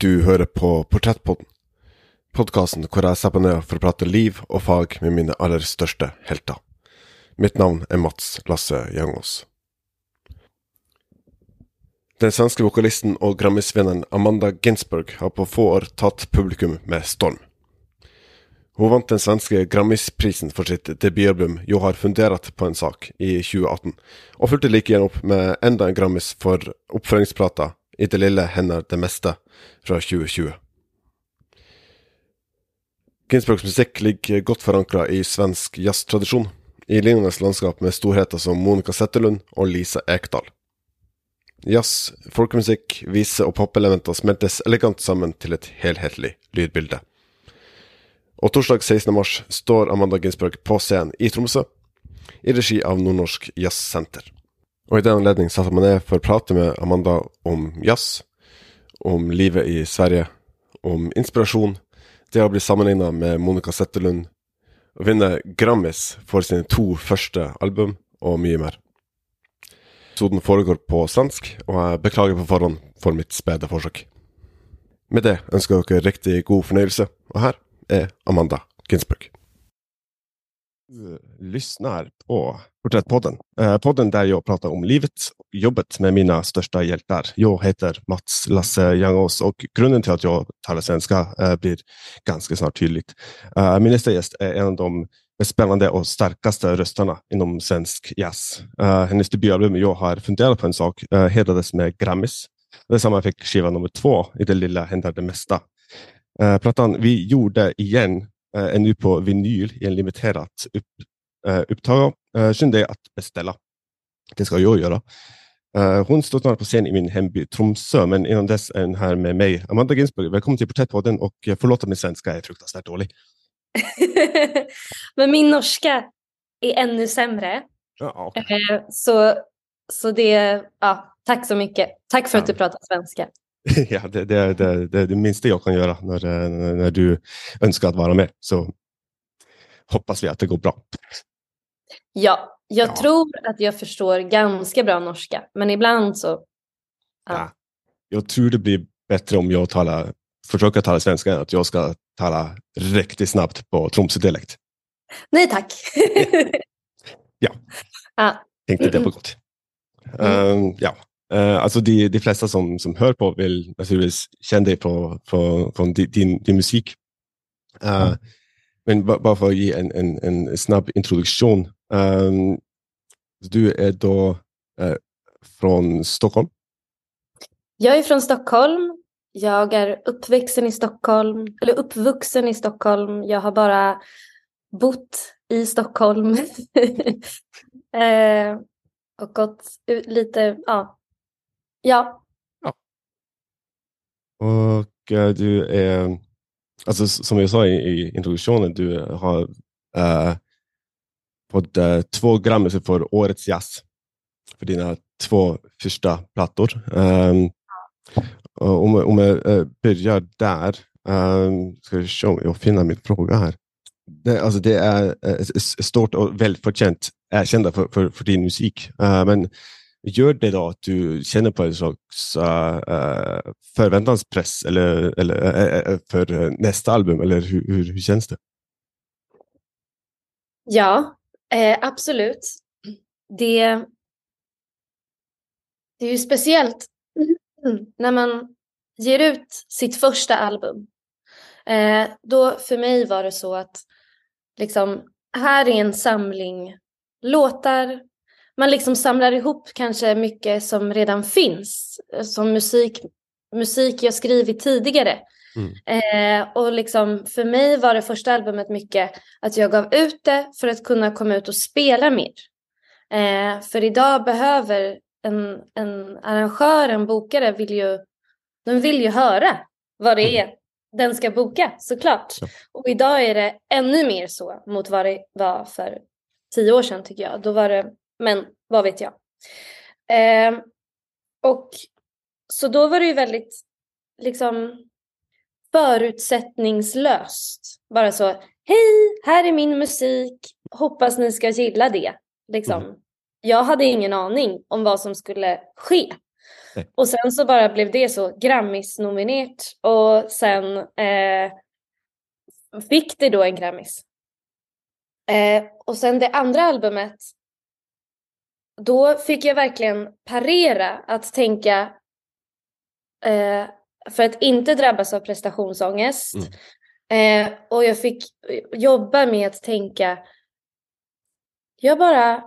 Du hører på Portrettpodden. Podkasten hvor jeg setter meg ned for å prate liv og fag med mine aller største helter. Mitt navn er Mats Lasse Jangås. Den svenske vokalisten og Grammisvinneren Amanda Ginsberg har på få år tatt publikum med storm. Hun vant den svenske Grammisprisen for sitt debutalbum ”Jo har funderat på en sak' i 2018, og fulgte like gjerne opp med enda en Grammis for oppføringsplata 'I det lille hender det meste' fra 2020. Ginsbergs musikk ligger godt forankra i svensk jazztradisjon, i lignende landskap med storheter som Monica Zetterlund og Lisa Ekdal. Jazz, folkemusikk, vise og popelementer smeltes elegant sammen til et helhetlig lydbilde. Og torsdag 16. mars står Amanda Ginsberg på scenen i Tromsø, i regi av Nordnorsk Jazzsenter. Och i den anledningen satte man ner för att prata med Amanda om jazz, om livet i Sverige, om inspiration, det har blivit sammanlignat med Monica Zetterlund, och vinna Grammis för sina två första album, och mycket mer. Episoden föregår på svensk, och jag beklagar på förhand för mitt späda försök. Med det önskar jag er riktigt god förnöjelse och här är Amanda Ginsburg. Lyssnar på Porträttpodden, eh, podden där jag pratar om livet och jobbet med mina största hjältar. Jag heter Mats Lasse Jangås och grunden till att jag talar svenska eh, blir ganska snart tydligt. Eh, min nästa gäst är en av de mest spännande och starkaste rösterna inom svensk jazz. Eh, hennes debutalbum Jag har funderat på en sak eh, hedrades med Grammis. Detsamma fick skiva nummer två i Det lilla händer det mesta Eh, plattan vi gjorde igen eh, är nu på vinyl i en limiterat upp, eh, upptag. Eh, Skynd dig att beställa. Det ska jag göra. Uh, hon står snart på scen i min hemby Tromsö, men innan dess är hon här med mig. Amanda Ginsberg, välkommen till Porträttpodden och förlåt att min svenska är fruktansvärt dålig. men min norska är ännu sämre. Ja, okay. så, så det, ja, tack så mycket. Tack för att du pratar svenska. ja, det, det, det, det är det minsta jag kan göra när, när du önskar att vara med. Så hoppas vi att det går bra. Ja, jag ja. tror att jag förstår ganska bra norska, men ibland så... Ja. ja. Jag tror det blir bättre om jag talar, försöker tala svenska än att jag ska tala riktigt snabbt på Tromsö-dialekt. Nej tack. ja, ja. tänkte det på gott. Mm. Um, ja, Uh, alltså de, de flesta som, som hör på vill naturligtvis känna dig på, på, från din, din musik. Uh, mm. Men bara för att ge en, en, en snabb introduktion. Um, du är då uh, från Stockholm? Jag är från Stockholm. Jag är uppvuxen i Stockholm, eller uppvuxen i Stockholm. Jag har bara bott i Stockholm. och gått lite, ja, Ja. ja. Och uh, du är, alltså som jag sa i, i introduktionen, du har uh, fått uh, två Grammys för Årets Jazz för dina två första plattor. Um, om, om jag uh, börjar där, um, ska vi se om jag finner min fråga här. Det, alltså det är uh, stort och välförtjänt erkända för, för, för din musik. Uh, men Gör det då att du känner på en slags uh, förväntanspress eller, eller, uh, för nästa album? Eller hur, hur, hur känns det? Ja, eh, absolut. Det, det är ju speciellt när man ger ut sitt första album. Eh, då för mig var det så att liksom, här är en samling låtar man liksom samlar ihop kanske mycket som redan finns, som musik, musik jag skrivit tidigare. Mm. Eh, och liksom, för mig var det första albumet mycket att jag gav ut det för att kunna komma ut och spela mer. Eh, för idag behöver en, en arrangör, en bokare, vill ju, de vill ju höra vad det är den ska boka såklart. Ja. Och idag är det ännu mer så mot vad det var för tio år sedan tycker jag. Då var det men vad vet jag. Eh, och så då var det ju väldigt liksom förutsättningslöst. Bara så, hej, här är min musik, hoppas ni ska gilla det. Liksom. Mm. Jag hade ingen aning om vad som skulle ske. Nej. Och sen så bara blev det så Grammis-nominerat och sen eh, fick det då en Grammis. Eh, och sen det andra albumet, då fick jag verkligen parera att tänka eh, för att inte drabbas av prestationsångest. Mm. Eh, och jag fick jobba med att tänka, jag bara,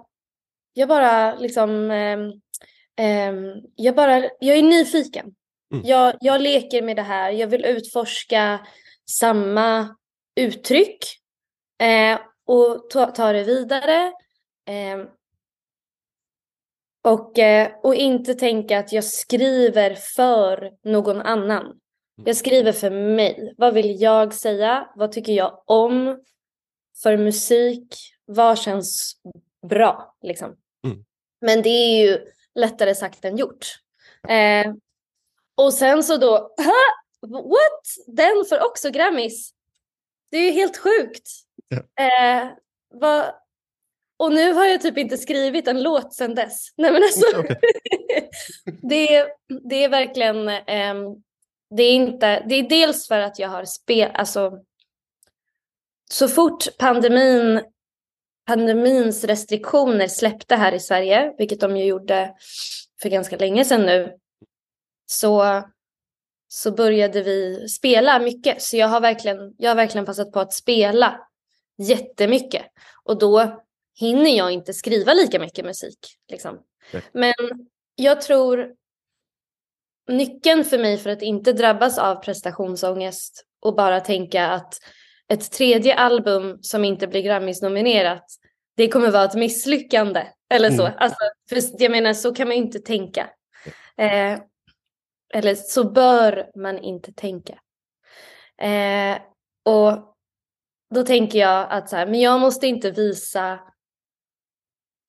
jag bara liksom, eh, jag bara, jag är nyfiken. Mm. Jag, jag leker med det här, jag vill utforska samma uttryck eh, och ta, ta, det vidare. Och, eh, och inte tänka att jag skriver för någon annan. Mm. Jag skriver för mig. Vad vill jag säga? Vad tycker jag om för musik? Vad känns bra? Liksom. Mm. Men det är ju lättare sagt än gjort. Eh, och sen så då, what? Den får också Grammis. Det är ju helt sjukt. Ja. Eh, vad, och nu har jag typ inte skrivit en låt sedan dess. Nej men alltså. Okay. det, är, det är verkligen. Um, det är inte. Det är dels för att jag har spel. Alltså. Så fort pandemin. Pandemins restriktioner släppte här i Sverige, vilket de ju gjorde för ganska länge sedan nu. Så så började vi spela mycket. Så jag har verkligen, jag har verkligen passat på att spela jättemycket. Och då hinner jag inte skriva lika mycket musik. Liksom. Men jag tror nyckeln för mig för att inte drabbas av prestationsångest och bara tänka att ett tredje album som inte blir Grammis-nominerat, det kommer vara ett misslyckande. Eller så. Mm. Alltså, för jag menar, så kan man inte tänka. Eh, eller så bör man inte tänka. Eh, och då tänker jag att så här, men jag måste inte visa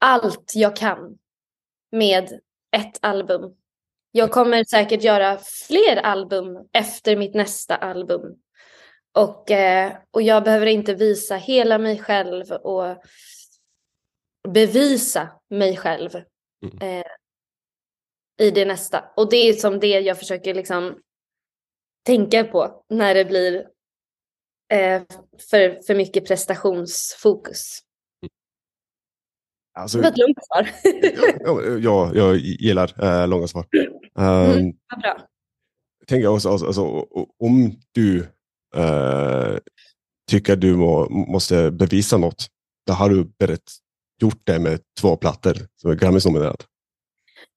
allt jag kan med ett album. Jag kommer säkert göra fler album efter mitt nästa album. Och, eh, och jag behöver inte visa hela mig själv och bevisa mig själv mm. eh, i det nästa. Och det är som det jag försöker liksom tänka på när det blir eh, för, för mycket prestationsfokus. Alltså, det var ett långt svar. ja, ja, jag gillar äh, långa svar. Mm, um, bra. Tänker också, alltså, alltså, om du äh, tycker du må, måste bevisa något, då har du berätt, gjort det med två plattor som är Grammis-nominerade.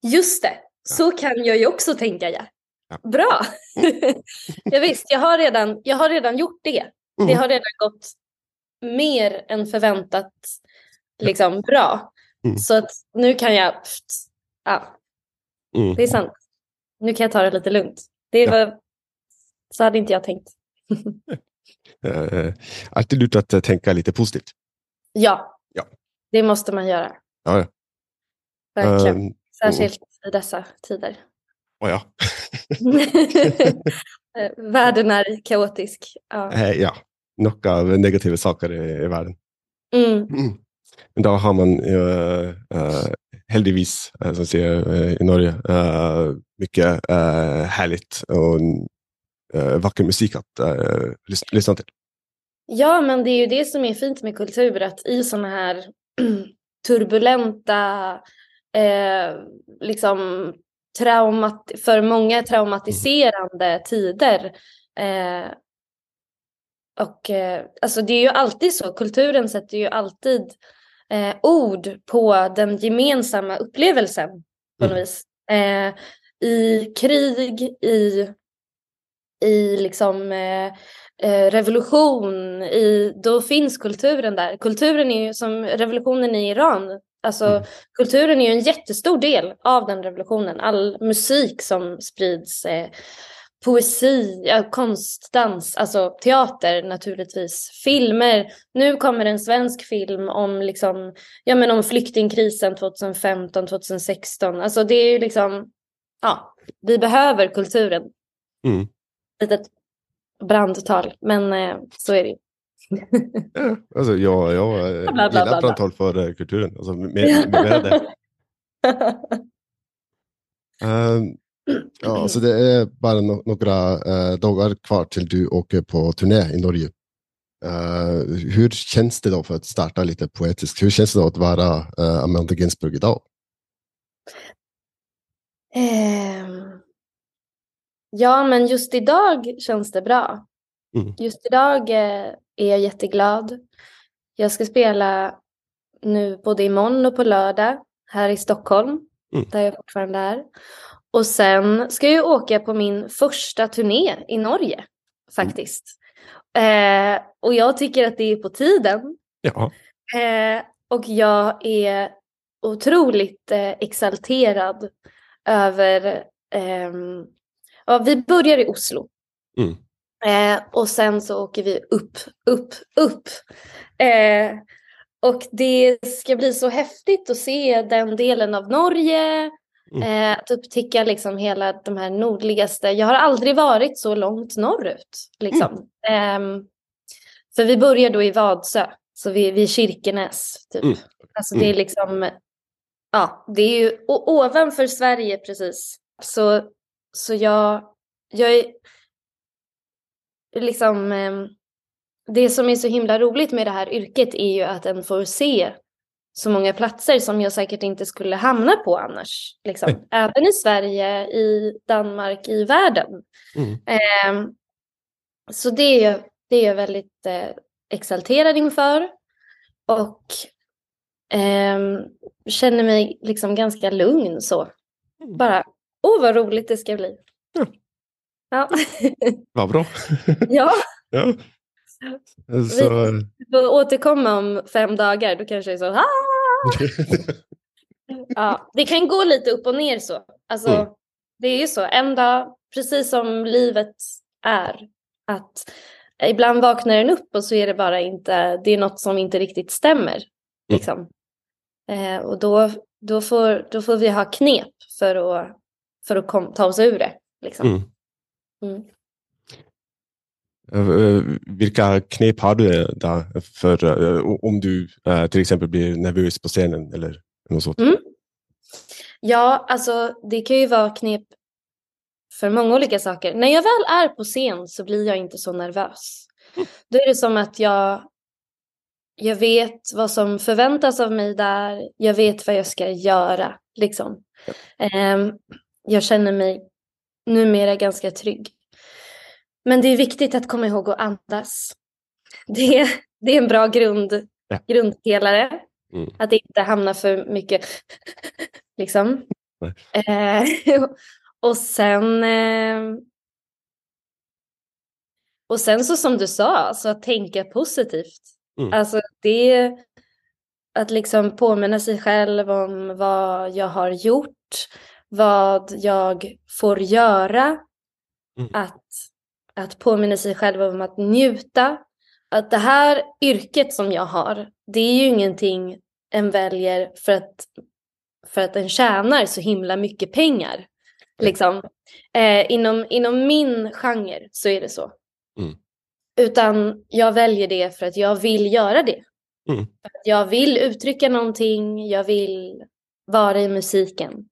Just det, så kan jag ju också tänka. Ja. ja. Bra! Mm. ja, visst, jag har, redan, jag har redan gjort det. Mm. Det har redan gått mer än förväntat liksom bra. Mm. Så att nu kan jag, ja, mm. det är sant. Nu kan jag ta det lite lugnt. Det var, ja. så hade inte jag tänkt. uh, alltid lurt att tänka lite positivt. Ja, ja. det måste man göra. Ja, ja. Verkligen. Um, Särskilt i dessa tider. Oh ja. världen är kaotisk. Ja, ja. några negativa saker i, i världen. Mm. Men da har man uh, uh, heldigvis, uh, som sier i Norge, mycket härligt och vacker musik att lyssna till. Ja, men det är ju det som är fint med kultur, att i sådana här turbulenta, eh, liksom traumat för många traumatiserande mm. tider. Eh, och eh, alltså det är ju alltid så, kulturen sätter ju alltid eh, ord på den gemensamma upplevelsen på något mm. vis. Eh, I krig, i, i liksom eh, eh, revolution, i, då finns kulturen där. Kulturen är ju som revolutionen i Iran, Alltså mm. kulturen är ju en jättestor del av den revolutionen. All musik som sprids, eh, poesi, ja, konst, dans, alltså teater naturligtvis, filmer. Nu kommer en svensk film om, liksom, ja, men om flyktingkrisen 2015, 2016. Alltså det är ju liksom, ja, vi behöver kulturen. Mm. Litet brandtal, men eh, så är det ju. ja, alltså jag, jag gillar brandtal för eh, kulturen. Alltså, med, med det. uh, Ja, så det är bara no några uh, dagar kvar till du åker på turné i Norge. Uh, hur känns det då för att starta lite poetiskt? Hur känns det då att vara uh, Amanda Ginsburg idag? Um, ja, men just idag känns det bra. Mm. Just idag är jag jätteglad. Jag ska spela nu både imorgon och på lördag här i Stockholm, mm. där jag fortfarande är. Och sen ska jag åka på min första turné i Norge, faktiskt. Mm. Eh, och jag tycker att det är på tiden. Ja. Eh, och jag är otroligt eh, exalterad över... Ehm, ja, vi börjar i Oslo. Mm. Eh, och sen så åker vi upp, upp, upp. Eh, och det ska bli så häftigt att se den delen av Norge. Mm. Eh, att upptäcka liksom hela de här nordligaste. Jag har aldrig varit så långt norrut. Liksom. Mm. Eh, för vi börjar då i Vadsö, så vi, vi är Kirkenäs. Typ. Mm. Alltså det är mm. liksom, ja, det är ju ovanför Sverige precis. Så, så jag, jag är liksom, eh, det som är så himla roligt med det här yrket är ju att en får se så många platser som jag säkert inte skulle hamna på annars. Liksom. Mm. Även i Sverige, i Danmark, i världen. Mm. Eh, så det är, jag, det är jag väldigt eh, exalterad inför. Och eh, känner mig liksom ganska lugn så. Mm. Bara, åh vad roligt det ska bli. Ja. ja. Vad bra. ja. ja. Så... Vi får återkomma om fem dagar, då kanske det är så ah! Ja, Det kan gå lite upp och ner så. Alltså, mm. Det är ju så, en dag, precis som livet är, att ibland vaknar den upp och så är det bara inte, det är något som inte riktigt stämmer. Mm. Liksom. Eh, och då, då, får, då får vi ha knep för att, för att kom, ta oss ur det. Liksom. Mm. Mm. Eh, vilka knep har du där för eh, om du eh, till exempel blir nervös på scenen eller något sånt? Mm. Ja, alltså det kan ju vara knep för många olika saker. När jag väl är på scen så blir jag inte så nervös. Då är det som att jag, jag vet vad som förväntas av mig där. Jag vet vad jag ska göra. Liksom. Um, jag känner mig numera ganska trygg. Men det är viktigt att komma ihåg att andas. Det, det är en bra grund, ja. grundpelare. Mm. Att inte hamna för mycket liksom. Eh, och sen eh, och sen så som du sa, så att tänka positivt. Mm. Alltså det att liksom påminna sig själv om vad jag har gjort, vad jag får göra. Mm. Att att påminna sig själv om att njuta. Att det här yrket som jag har, det är ju ingenting en väljer för att, för att en tjänar så himla mycket pengar. Liksom. Eh, inom, inom min genre så är det så. Mm. Utan jag väljer det för att jag vill göra det. Mm. Jag vill uttrycka någonting, jag vill vara i musiken.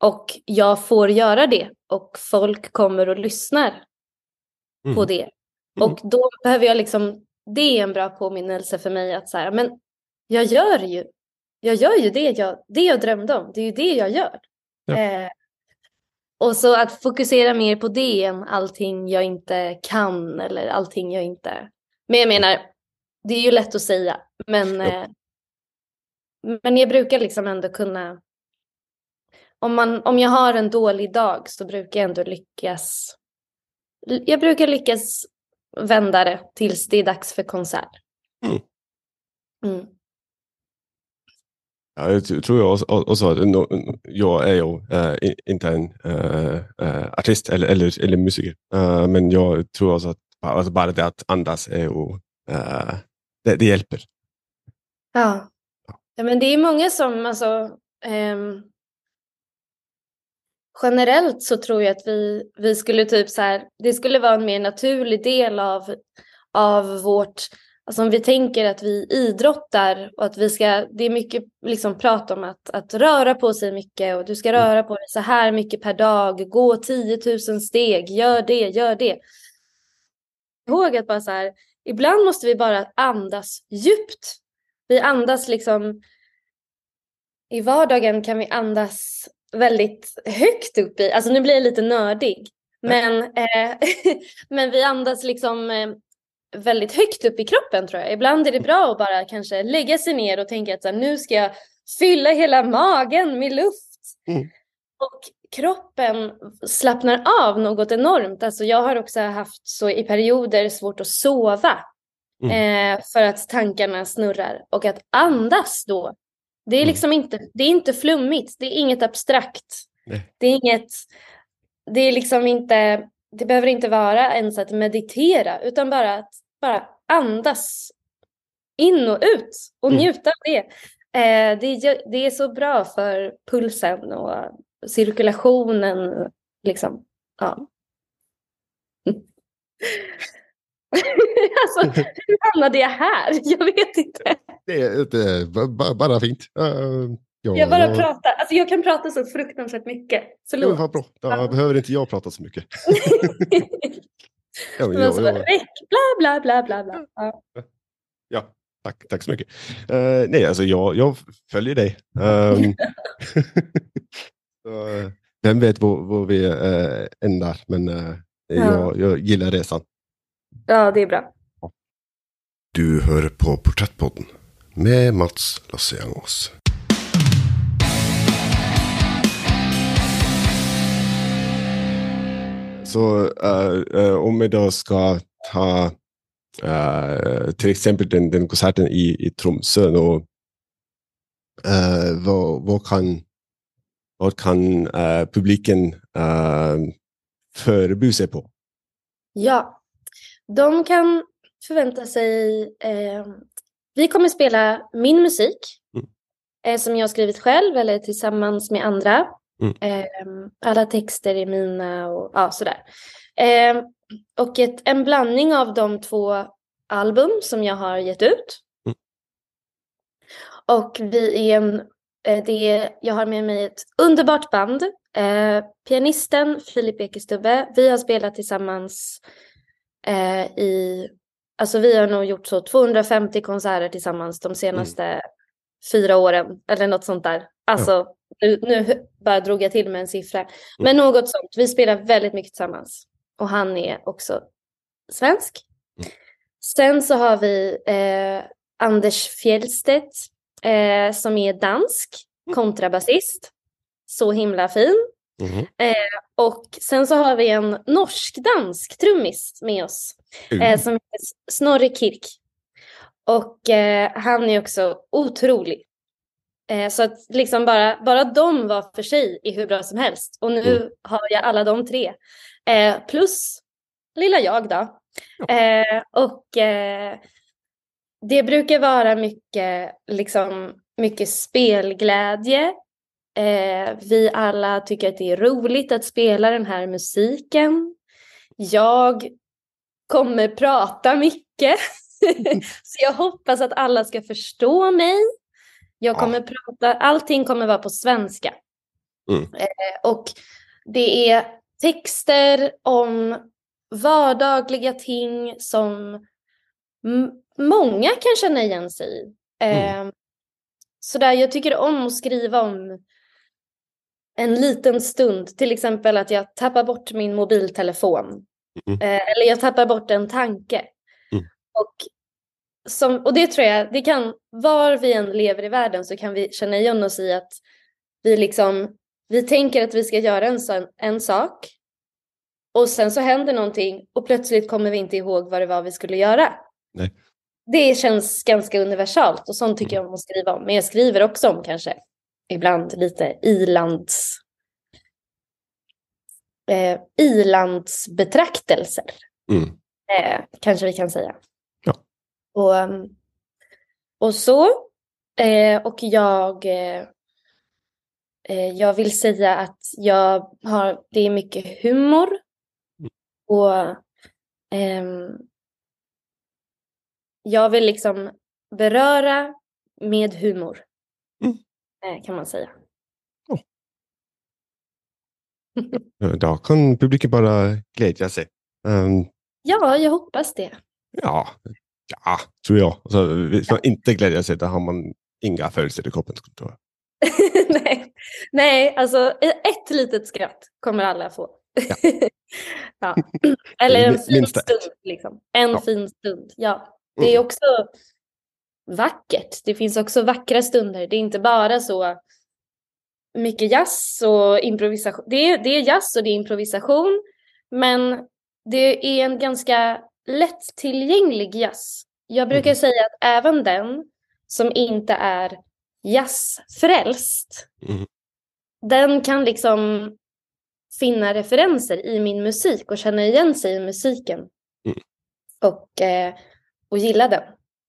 Och jag får göra det och folk kommer och lyssnar mm. på det. Mm. Och då behöver jag liksom, det är en bra påminnelse för mig att så här, men jag gör ju, jag gör ju det jag, det jag drömde om, det är ju det jag gör. Ja. Eh, och så att fokusera mer på det än allting jag inte kan eller allting jag inte... Men jag menar, det är ju lätt att säga, men, eh, men jag brukar liksom ändå kunna... Om, man, om jag har en dålig dag så brukar jag ändå lyckas jag brukar lyckas vända det tills det är dags för konsert. Mm. Mm. Ja, jag tror jag också, att jag är ju äh, inte en äh, artist eller, eller, eller musiker, äh, men jag tror också att alltså bara det att andas är ju, det, det, hjälper. Ja. ja, men det är många som, alltså, ähm, generellt så tror jag att vi, vi skulle typ så här, det skulle vara en mer naturlig del av, av vårt Alltså om vi tänker att vi idrottar och att vi ska, det är mycket liksom prat om att, att röra på sig mycket och du ska Mm. röra på dig så här mycket per dag, gå 10 000 steg, gör det, gör det. Ihåg att bara så här, ibland måste vi bara andas djupt. Vi andas liksom, i vardagen kan vi andas väldigt högt upp i, alltså nu blir jag lite nördig, men, eh, men vi andas liksom eh, väldigt högt upp i kroppen tror jag. Ibland är det bra att bara kanske lägga sig ner och tänka att så här, nu ska jag fylla hela magen med luft. Mm. Och kroppen slappnar av något enormt. Alltså jag har också haft så i perioder svårt att sova. Mm. Eh, för att tankarna snurrar. Och att andas då. Det är Mm. liksom inte, det är inte flummigt. Det är inget abstrakt. Nej. Det är inget, det är liksom inte, det behöver inte vara ens att meditera. Utan bara att bara andas in och ut. Och Mm. njuta av det. Eh, det, är, det är så bra för pulsen och cirkulationen. Liksom. Ja. alltså, hur hamnade jag här? Jag vet inte. Det är, det är ba- bara fint. Uh, ja, Jag bara ja. pratar. Alltså, jag kan prata så fruktansvärt mycket. Förlåt. vad bra. Ja. behöver inte jag prata så mycket. Ja, men jag, bara, jag, bla bla bla bla bla. Ja. ja, tack, tack så mycket. Eh, nej, alltså jag, jag följer dig. Ehm, så, eh, vem vet var, var vi uh, ändar, men eh, jag, jag gillar resan. ja, det är bra. Du hör på Porträttpodden med Mats Lassiangos. Så eh, om vi då ska ta eh, till exempel den, den konserten i, i Tromsö, då, eh, vad, vad kan, vad kan publiken uh, förbereda sig på? Ja, de kan förvänta sig... Vi kommer spela min musik Mm. eh, som jag har skrivit själv eller tillsammans med andra. Mm. Eh, alla texter är mina och ja, sådär. Eh, och ett, en blandning av de två album som jag har gett ut. Mm. Och vi är en... Eh, det är, jag har med mig ett underbart band. Eh, pianisten Filip Ekestubbe. Vi har spelat tillsammans eh, i... Alltså vi har nog gjort så 250 konserter tillsammans de senaste fyra åren. Eller något sånt där. Alltså nu, nu bara drog jag till med en siffra. Men något sånt. Vi spelar väldigt mycket tillsammans. Och han är också svensk. Mm. Sen så har vi eh, Anders Fjellstedt eh, som är dansk kontrabasist. Så himla fin. Mhm. Och sen så har vi en norsk-dansk trummis med oss eh, som heter Snorre Kirk. Och eh, han är också otrolig. Eh, så att liksom bara, bara de var för sig är hur bra som helst. Och nu Mm. har jag alla de tre. Eh, plus lilla jag då. Eh, och eh, det brukar vara mycket, liksom, mycket spelglädje. Eh, vi alla tycker att det är roligt att spela den här musiken. Jag kommer prata mycket. Så jag hoppas att alla ska förstå mig. Jag Ja. kommer prata, allting kommer vara på svenska. Mm. Eh, och det är texter om vardagliga ting som många kan känna igen sig i. Eh, så där, jag tycker om att skriva om en liten stund, till exempel att jag tappar bort min mobiltelefon. Mm. Eh, eller jag tappar bort en tanke. Mm. Och, som, och det tror jag, det kan, var vi än lever i världen så kan vi känna igen oss i att vi liksom, vi tänker att vi ska göra en, en sak. Och sen så händer någonting och plötsligt kommer vi inte ihåg vad det var vi skulle göra. Nej. Det känns ganska universalt och sånt tycker jag om att skriva om. Men jag skriver också om kanske ibland lite ilands eh, ilandsbetraktelser. Mm. Eh, kanske vi kan säga. Ja. Och, um, och så. Eh, och jag, eh, eh, jag vill säga att jag har, det är mycket humor. Mm. Och ehm, jag vill liksom beröra med humor. Mm. Eh, kan man säga. Då kan publiken bara glädja sig. Um, Ja, jag hoppas det. ja, ja, tror jag. Alltså, hvis man inte glädjer sig, då har man inga födelser i kroppen. Nej. nej, alltså ett litet skratt kommer alla få. Ja. ja. Eller en fin stund. Liksom. En Ja. fin stund, ja. Det är Mm. också vackert. Det finns också vackra stunder. Det är inte bara så mycket jazz och improvisation. Det är, det är jazz och det är improvisation. Men det är en ganska lättillgänglig jazz. Jag brukar Mm. säga att även den som inte är jazzfrälst, Mm. den kan liksom finna referenser i min musik och känna igen sig i musiken. Mm. Och, eh, och gilla den.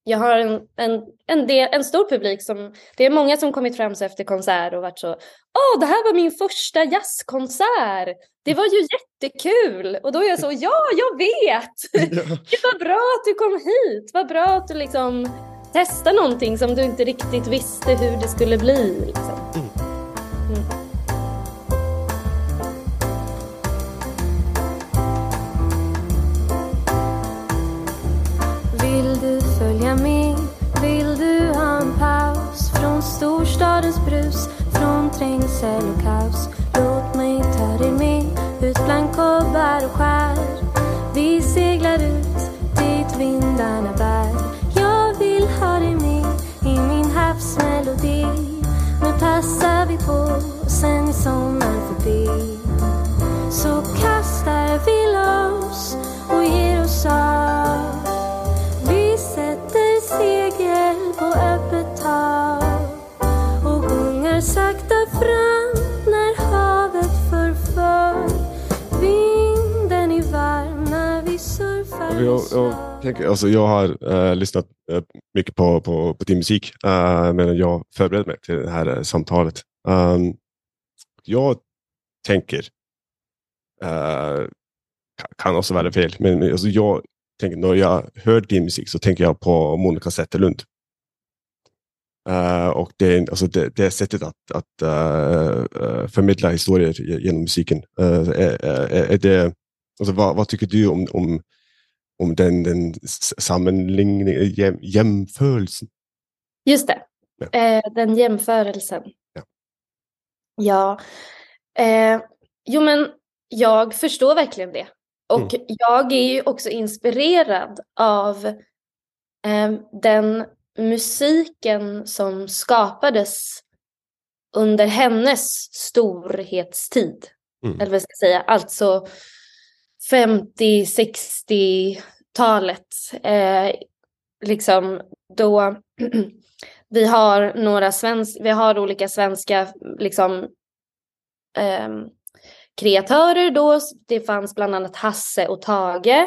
Jag har en, en, en, del, en stor publik som, det är många som kommit fram så efter konsert och varit så, åh det här var min första jazzkonsert, det var ju jättekul! Och då är jag så, ja jag vet! Gud vad bra att du kom hit, vad bra att du liksom testade någonting som du inte riktigt visste hur det skulle bli. Liksom. Mm. Följa med? Vill du ha en paus från storstadens brus, från trängsel och kaos? Låt mig ta dig med ut bland kobbar och skär. Vi seglar ut dit vindarna bär. Jag vill ha dig med i min havsmelodi. Nu passar vi på, sen är sommaren förbi. Så kastar vi loss och ger oss av. öppet hav och gungar sakta fram när havet förför. Vinden är varm när vi surfar Jag, tänker, alltså, jag har eh, lyssnat eh, mycket på, på, på din musik uh, medan jag förberedde mig till det här eh, samtalet. Um, jag tänker, eh, ka- kan också vara fel, men men, alltså, jag tänker, när jag hör din musik så tänker jag på Monica Zetterlund. Eh, och det, alltså, det, det sättet att, att eh, förmedla historier genom musiken. eh, är, är, är det, alltså, vad, vad tycker du om, om om den, den sammanligningen, jäm, jämförelsen. Just det, Ja. den jämförelsen. Ja. Ja, jo men jag förstår verkligen det. Och jag är ju också inspirerad av den musiken som skapades under hennes storhetstid. Mm. Eller vad jag ska säga, alltså 50-60-talet. Eh, liksom då vi har några svensk, vi har olika svenska liksom ehm, kreatörer då. Det fanns bland annat Hasse och Tage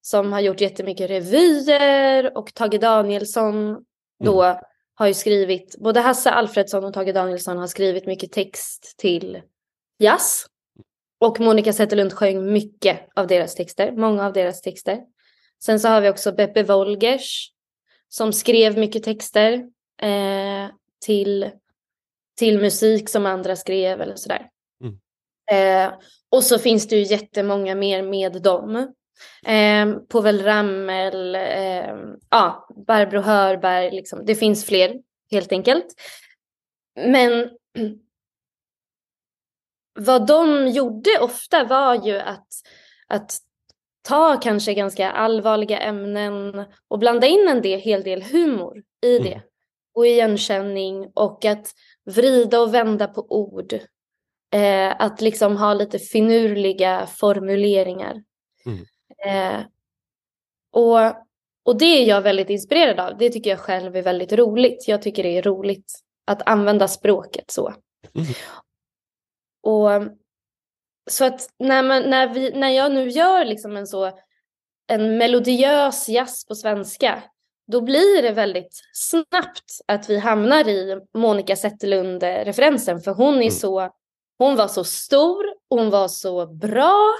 som har gjort jättemycket revyer och Tage Danielsson då har ju skrivit, både Hasse Alfredsson och Tage Danielsson har skrivit mycket text till jazz. Och Monica Zetterlund sjöng mycket av deras texter, många av deras texter. Sen så har vi också Beppe Wolgers som skrev mycket texter eh, till, till musik som andra skrev eller sådär. Mm. Eh, och så finns det ju jättemånga mer med dem. Eh, Povel Ramel, eh, ja, Barbro Hörberg, liksom. det finns fler helt enkelt. Men vad de gjorde ofta var ju att, att ta kanske ganska allvarliga ämnen och blanda in en del, hel del humor i Mm. det. Och igenkänning och att vrida och vända på ord. Eh, att liksom ha lite finurliga formuleringar. Mm. Eh, och, och det är jag väldigt inspirerad av. Det tycker jag själv är väldigt roligt. Jag tycker det är roligt att använda språket så. Mm. Och så att när, man, när, vi, när jag nu gör liksom en så en melodiös jazz på svenska, då blir det väldigt snabbt att vi hamnar i Monica Zetterlund-referensen, för hon är Mm. så, hon var så stor, hon var så bra,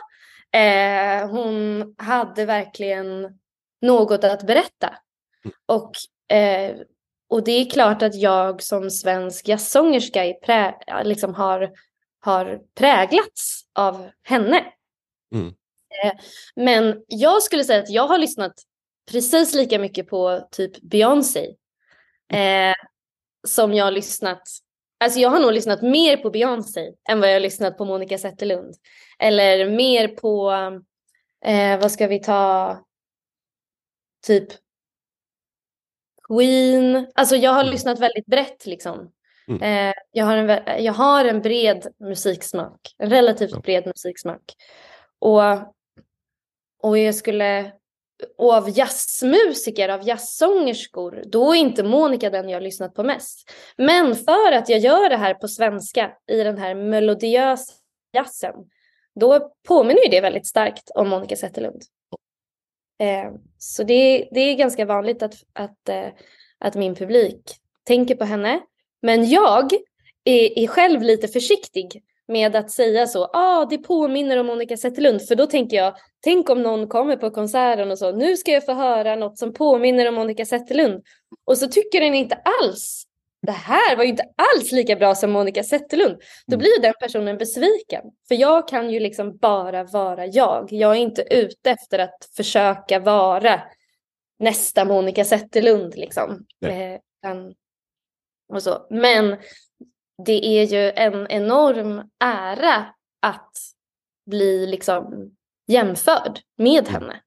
eh, hon hade verkligen något att berätta. Och, eh, och det är klart att jag som svensk jazzsångerska prä, liksom har, har präglats av henne. Mm. Eh, men jag skulle säga att jag har lyssnat precis lika mycket på typ Beyoncé eh, som jag har lyssnat Alltså jag har nog lyssnat mer på Beyoncé än vad jag har lyssnat på Monica Zetterlund. Eller mer på, eh, vad ska vi ta, typ Queen. Alltså jag har Mm. lyssnat väldigt brett liksom. Mm. Eh, jag, har en, jag har en bred musiksmak, en relativt bred musiksmak. Och, och jag skulle, och av jazzmusiker, av jazzsångerskor, då är inte Monica den jag har lyssnat på mest. Men för att jag gör det här på svenska, i den här melodiösa jazzen, då påminner ju det väldigt starkt om Monica Zetterlund. Eh, så det, det är ganska vanligt att, att, eh, att min publik tänker på henne. Men jag är, är själv lite försiktig med att säga så, ah, det påminner om Monica Zetterlund, för då tänker jag, tänk om någon kommer på konserten och så, nu ska jag få höra något som påminner om Monica Zetterlund. Och så tycker den inte alls, det här var ju inte alls lika bra som Monica Zetterlund. Då Mm. blir den personen besviken. För jag kan ju liksom bara vara jag. Jag är inte ute efter att försöka vara nästa Monica Zetterlund liksom. Eh, och så. Men det är ju en enorm ära att bli liksom jämförd med Mm. henne.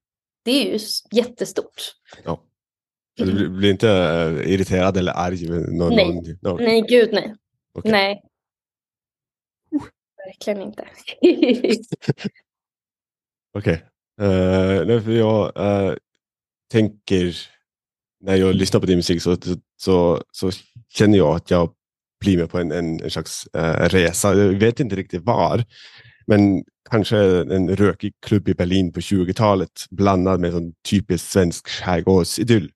Det är ju jättestort. Ja. Du blir- inte eh, irriterad eller arg? med Någon, Nej. Någon, Nej, gud nej. Okej. Nej. Verkligen inte. Okej. Eh, nej, för jag eh, tänker, när jag lyssnar på din musik så, så, så känner jag att jag blir med på en, en, en slags eh, resa. Jag vet inte riktigt var, men kanske en rökig klubb i Berlin på 20-talet blandad med en typisk svensk skärgårdsidyll.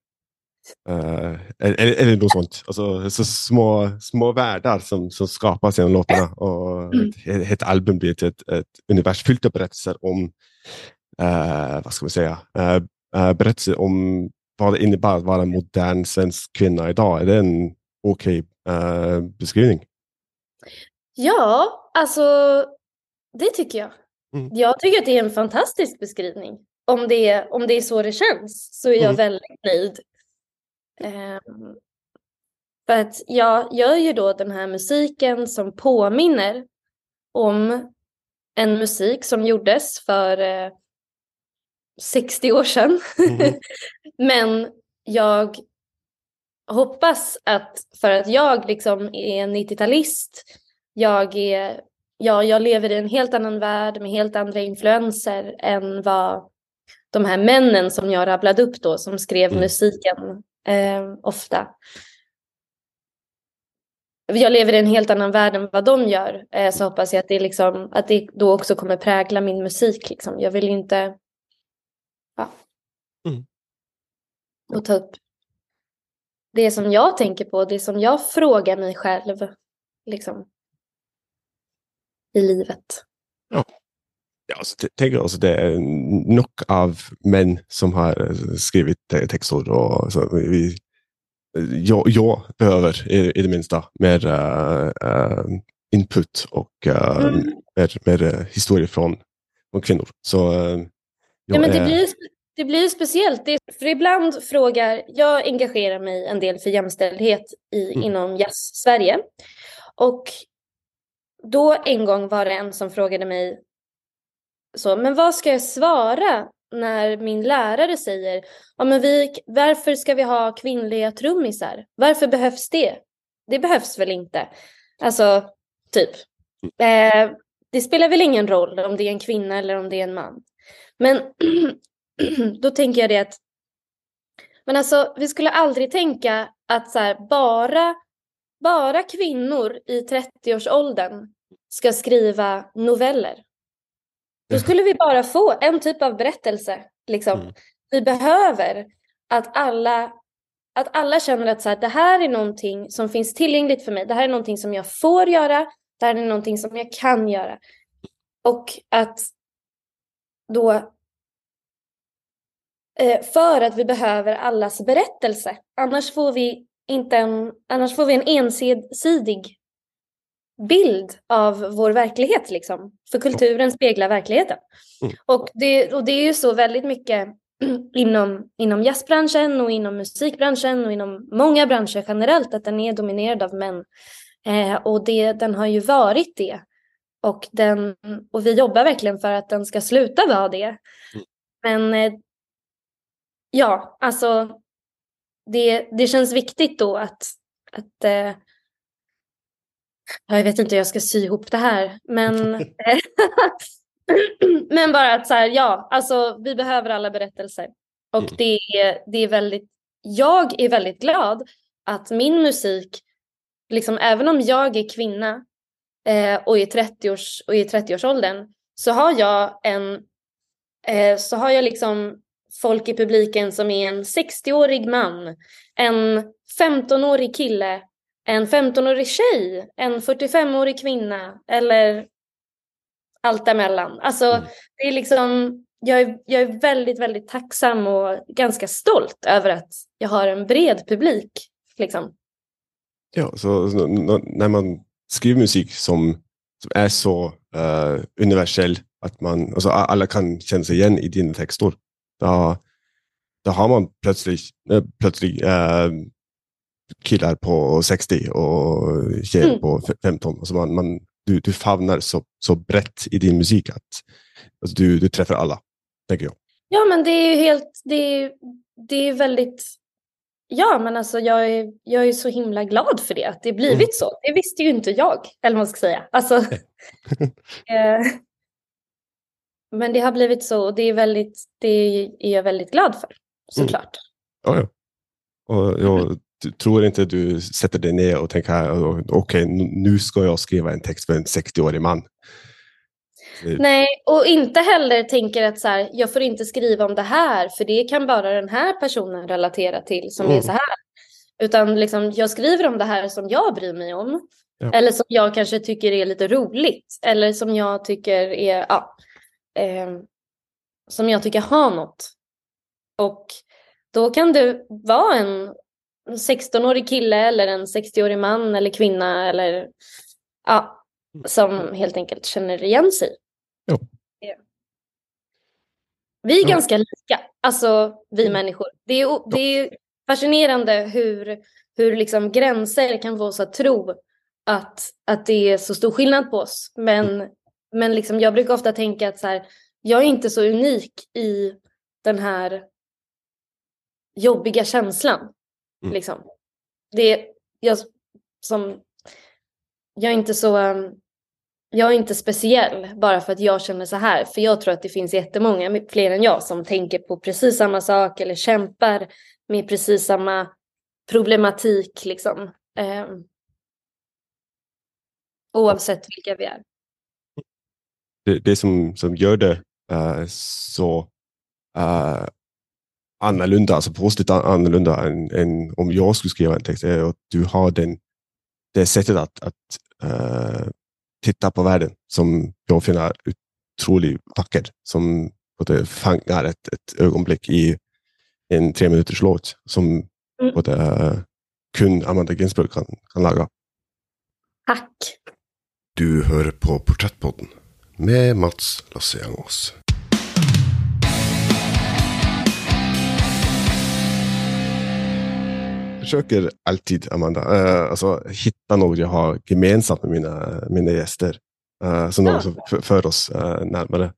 Eh, eller, eller något sånt. Alltså, så små, små världar som, som skapas genom låtarna. Och ett, ett album blir ett, ett, ett univers fyllt av berättelser om eh, vad ska man säga, eh, berättelser om vad det innebär att vara en modern svensk kvinna idag. Är det en okej eh, beskrivning? Ja, alltså det tycker jag. Mm. Jag tycker att det är en fantastisk beskrivning. Om det är, om det är så det känns så är jag Mm. väldigt nöjd. Ehm, för att jag gör ju då den här musiken som påminner om en musik som gjordes för eh, 60 år sedan. Mhm. Men jag hoppas att för att jag liksom är en 90-talist, jag, är, ja, jag lever i en helt annan värld med helt andra influenser än vad de här männen som jag rabblade upp då, som skrev Mm. musiken eh, ofta. Jag lever i en helt annan värld än vad de gör, eh, så hoppas jag att det, liksom, att det då också kommer prägla min musik. Liksom. Jag vill inte ja, Mm. och ta upp det som jag tänker på, det som jag frågar mig själv liksom, i livet. Ja, alltså, tänk alltså, det är nog av män som har eh, skrivit eh, texter. Och, så, vi, jag, jag behöver i, i det minsta mer eh, input och eh, Mm. mer, mer historier från, från kvinnor. Så, eh, Ja, men det är- blir, det blir speciellt. Det, för ibland frågar, jag engagerar mig en del för jämställdhet i, Mm. inom jazz-Sverige. Och då en gång var det en som frågade mig så, men vad ska jag svara när min lärare säger, ja men vi, varför ska vi ha kvinnliga trummisar? Varför behövs det? Det behövs väl inte? Alltså, typ. Eh, det spelar väl ingen roll om det är en kvinna eller om det är en man. Men då tänker jag det att men alltså, vi skulle aldrig tänka att så här, bara, bara kvinnor i 30-årsåldern ska skriva noveller. Då skulle vi bara få en typ av berättelse. Liksom. Mm. Vi behöver att alla, att alla känner att så här, det här är någonting som finns tillgängligt för mig. Det här är någonting som jag får göra. Det här är någonting som jag kan göra. Och att då för att vi behöver allas berättelse. Annars får vi inte en, annars får vi en ensidig bild av vår verklighet. Liksom. För kulturen speglar verkligheten. Mm. Och, det, och det är ju så väldigt mycket inom, inom jazzbranschen och inom musikbranschen och inom många branscher generellt att den är dominerad av män. Eh, och det, den har ju varit det. Och, den, och vi jobbar verkligen för att den ska sluta vara det. Mm. Men eh, ja, alltså det, det känns viktigt då att, att eh, jag vet inte hur jag ska sy ihop det här, men, men bara att så här, ja, alltså vi behöver alla berättelser. Och Mm. det, är, det är väldigt, jag är väldigt glad att min musik, liksom även om jag är kvinna eh, och, i 30-års, och i 30-årsåldern, så har jag en, eh, så har jag liksom folk i publiken som är en 60-årig man, en 15-årig kille, en 15-årig tjej, en 45-årig kvinna eller allt däremellan. Alltså, Mm. det är liksom, jag är, jag är väldigt, väldigt tacksam och ganska stolt över att jag har en bred publik. Liksom. Ja, så, när man skriver musik som, som är så eh, universell att man, alltså, alla kan känna sig igen i dina texter, då, då har man plötsligt, eh, plötsligt eh, killar på 60 och tjejer Mm. på f- 15. Alltså man, man, du, du famnar så, så brett i din musik att alltså du, du träffar alla, tänker jag. Ja, men det är ju helt, det är, det är väldigt, ja men alltså jag är, jag är så himla glad för det, att det blivit Mm. så. Det visste ju inte jag, eller vad man ska säga. Alltså, eh, men det har blivit så och det är, väldigt, det är jag väldigt glad för, såklart. Ja, ja. Och jag t- tror inte du sätter dig ner och tänker "Å- okej, nu- nu ska jag skriva en text för en 60-årig man. Nej, och inte heller tänker att så här, jag får inte skriva om det här, för det kan bara den här personen relatera till som är Mm. så här. Utan liksom, jag skriver om det här som jag bryr mig om. Ja. Eller som jag kanske tycker är lite roligt. Eller som jag tycker är, ja, eh, som jag tycker har något. Och då kan det vara en 16-årig kille eller en 60-årig man eller kvinna eller ja, som helt enkelt känner igen sig. Ja. Vi är ganska lika, alltså vi Mm. människor. Det är, det är fascinerande hur, hur liksom gränser kan få oss att tro att, att det är så stor skillnad på oss. Men, men liksom, jag brukar ofta tänka att så här, jag är inte så unik i den här jobbiga känslan. Mm. Liksom. Det jag, som, jag är inte så... um, jag är inte speciell bara för att jag känner så här. För jag tror att det finns jättemånga, fler än jag, som tänker på precis samma sak eller kämpar med precis samma problematik. Liksom. Ehm, oavsett vilka vi är. Det, det som, som gör det eh, så uh, annorlunda, alltså positivt an- annorlunda än, än om jag skulle skriva en text, är att du har den, det sättet att, att eh, titta på världen som jag finner otroligt vacker, som både fångar ett, ett ögonblick i en tre minuters låt som Mm. både eh, kun Amanda Ginsburg kan, kan laga. Tack! Du hör på Porträttpodden med Mats Lasse-Jangås. Jag försöker alltid, Amanda, eh, alltså, hitta något jag har gemensamt med mina, mina gäster. Uh, som Ja. något som för, för oss eh, närmare.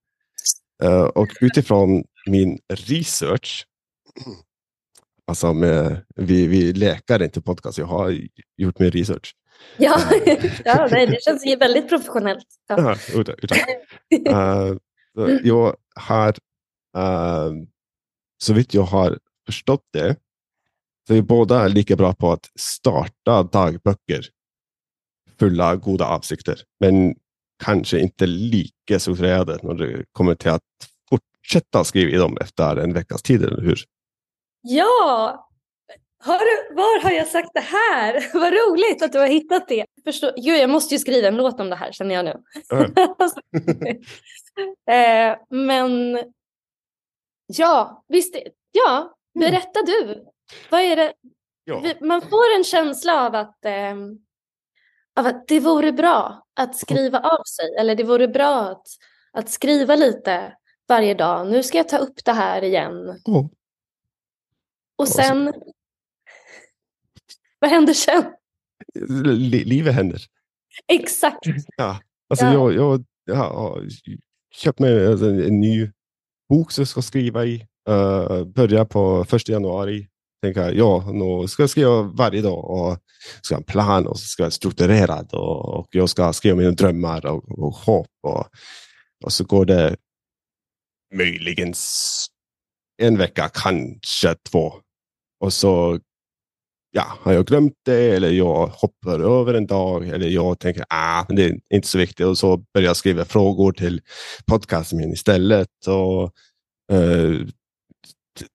Eh, och utifrån min research, alltså med, vi, vi läkar inte podcast, jag har gjort min research. Ja, ja nej, det känns ju väldigt professionellt. Ja. Utan, utan. Så jag har, uh, så vitt jag har förstått det, så är vi båda lika bra på att starta dagböcker fulla goda avsikter, men kanske inte lika strukturerade när det kommer till att fortsätta skriva i dem efter en veckas tid, eller hur? Ja! Du, var har jag sagt det här? Vad roligt att du har hittat det. Förstå, Gud, jag måste ju skriva en låt om det här känner jag nu. eh, men ja, visst, ja, Mm. berätta du. Vad är det? Ja. Man får en känsla av att, eh, av att det vore bra att skriva av sig. Eller det vore bra att, att skriva lite varje dag. Nu ska jag ta upp det här igen. Och sen... Vad händer sen? Li- livet händer. Exakt. Ja. Alltså Ja. jag, jag, jag har köpt mig alltså, en, ny bok som jag ska skriva i. Uh, börja på första januari. Tänker jag, ja, nu ska jag skriva varje dag och ska ha en plan och ska vara strukturerad och, och jag ska skriva mina drömmar och, och hopp och, och så går det möjligen en vecka, kanske två. Och så ja, har jag glömt det? Eller jag hoppar över en dag? Eller jag tänker ah, det är inte så viktigt. Och så börjar jag skriva frågor till podcasten istället. Och eh,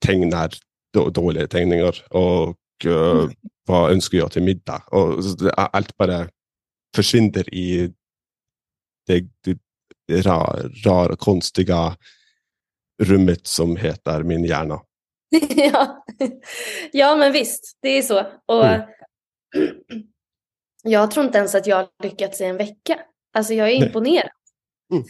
tecknar då, dåliga teckningar. Och eh, vad önskar jag till middag? Och allt bara försvinner i det, det, det rara, rara, konstiga rummet som heter min hjärna. ja. ja, men visst, det är så. Och Mm. jag tror inte ens att jag har lyckats i en vecka. Alltså jag är imponerad. Mm.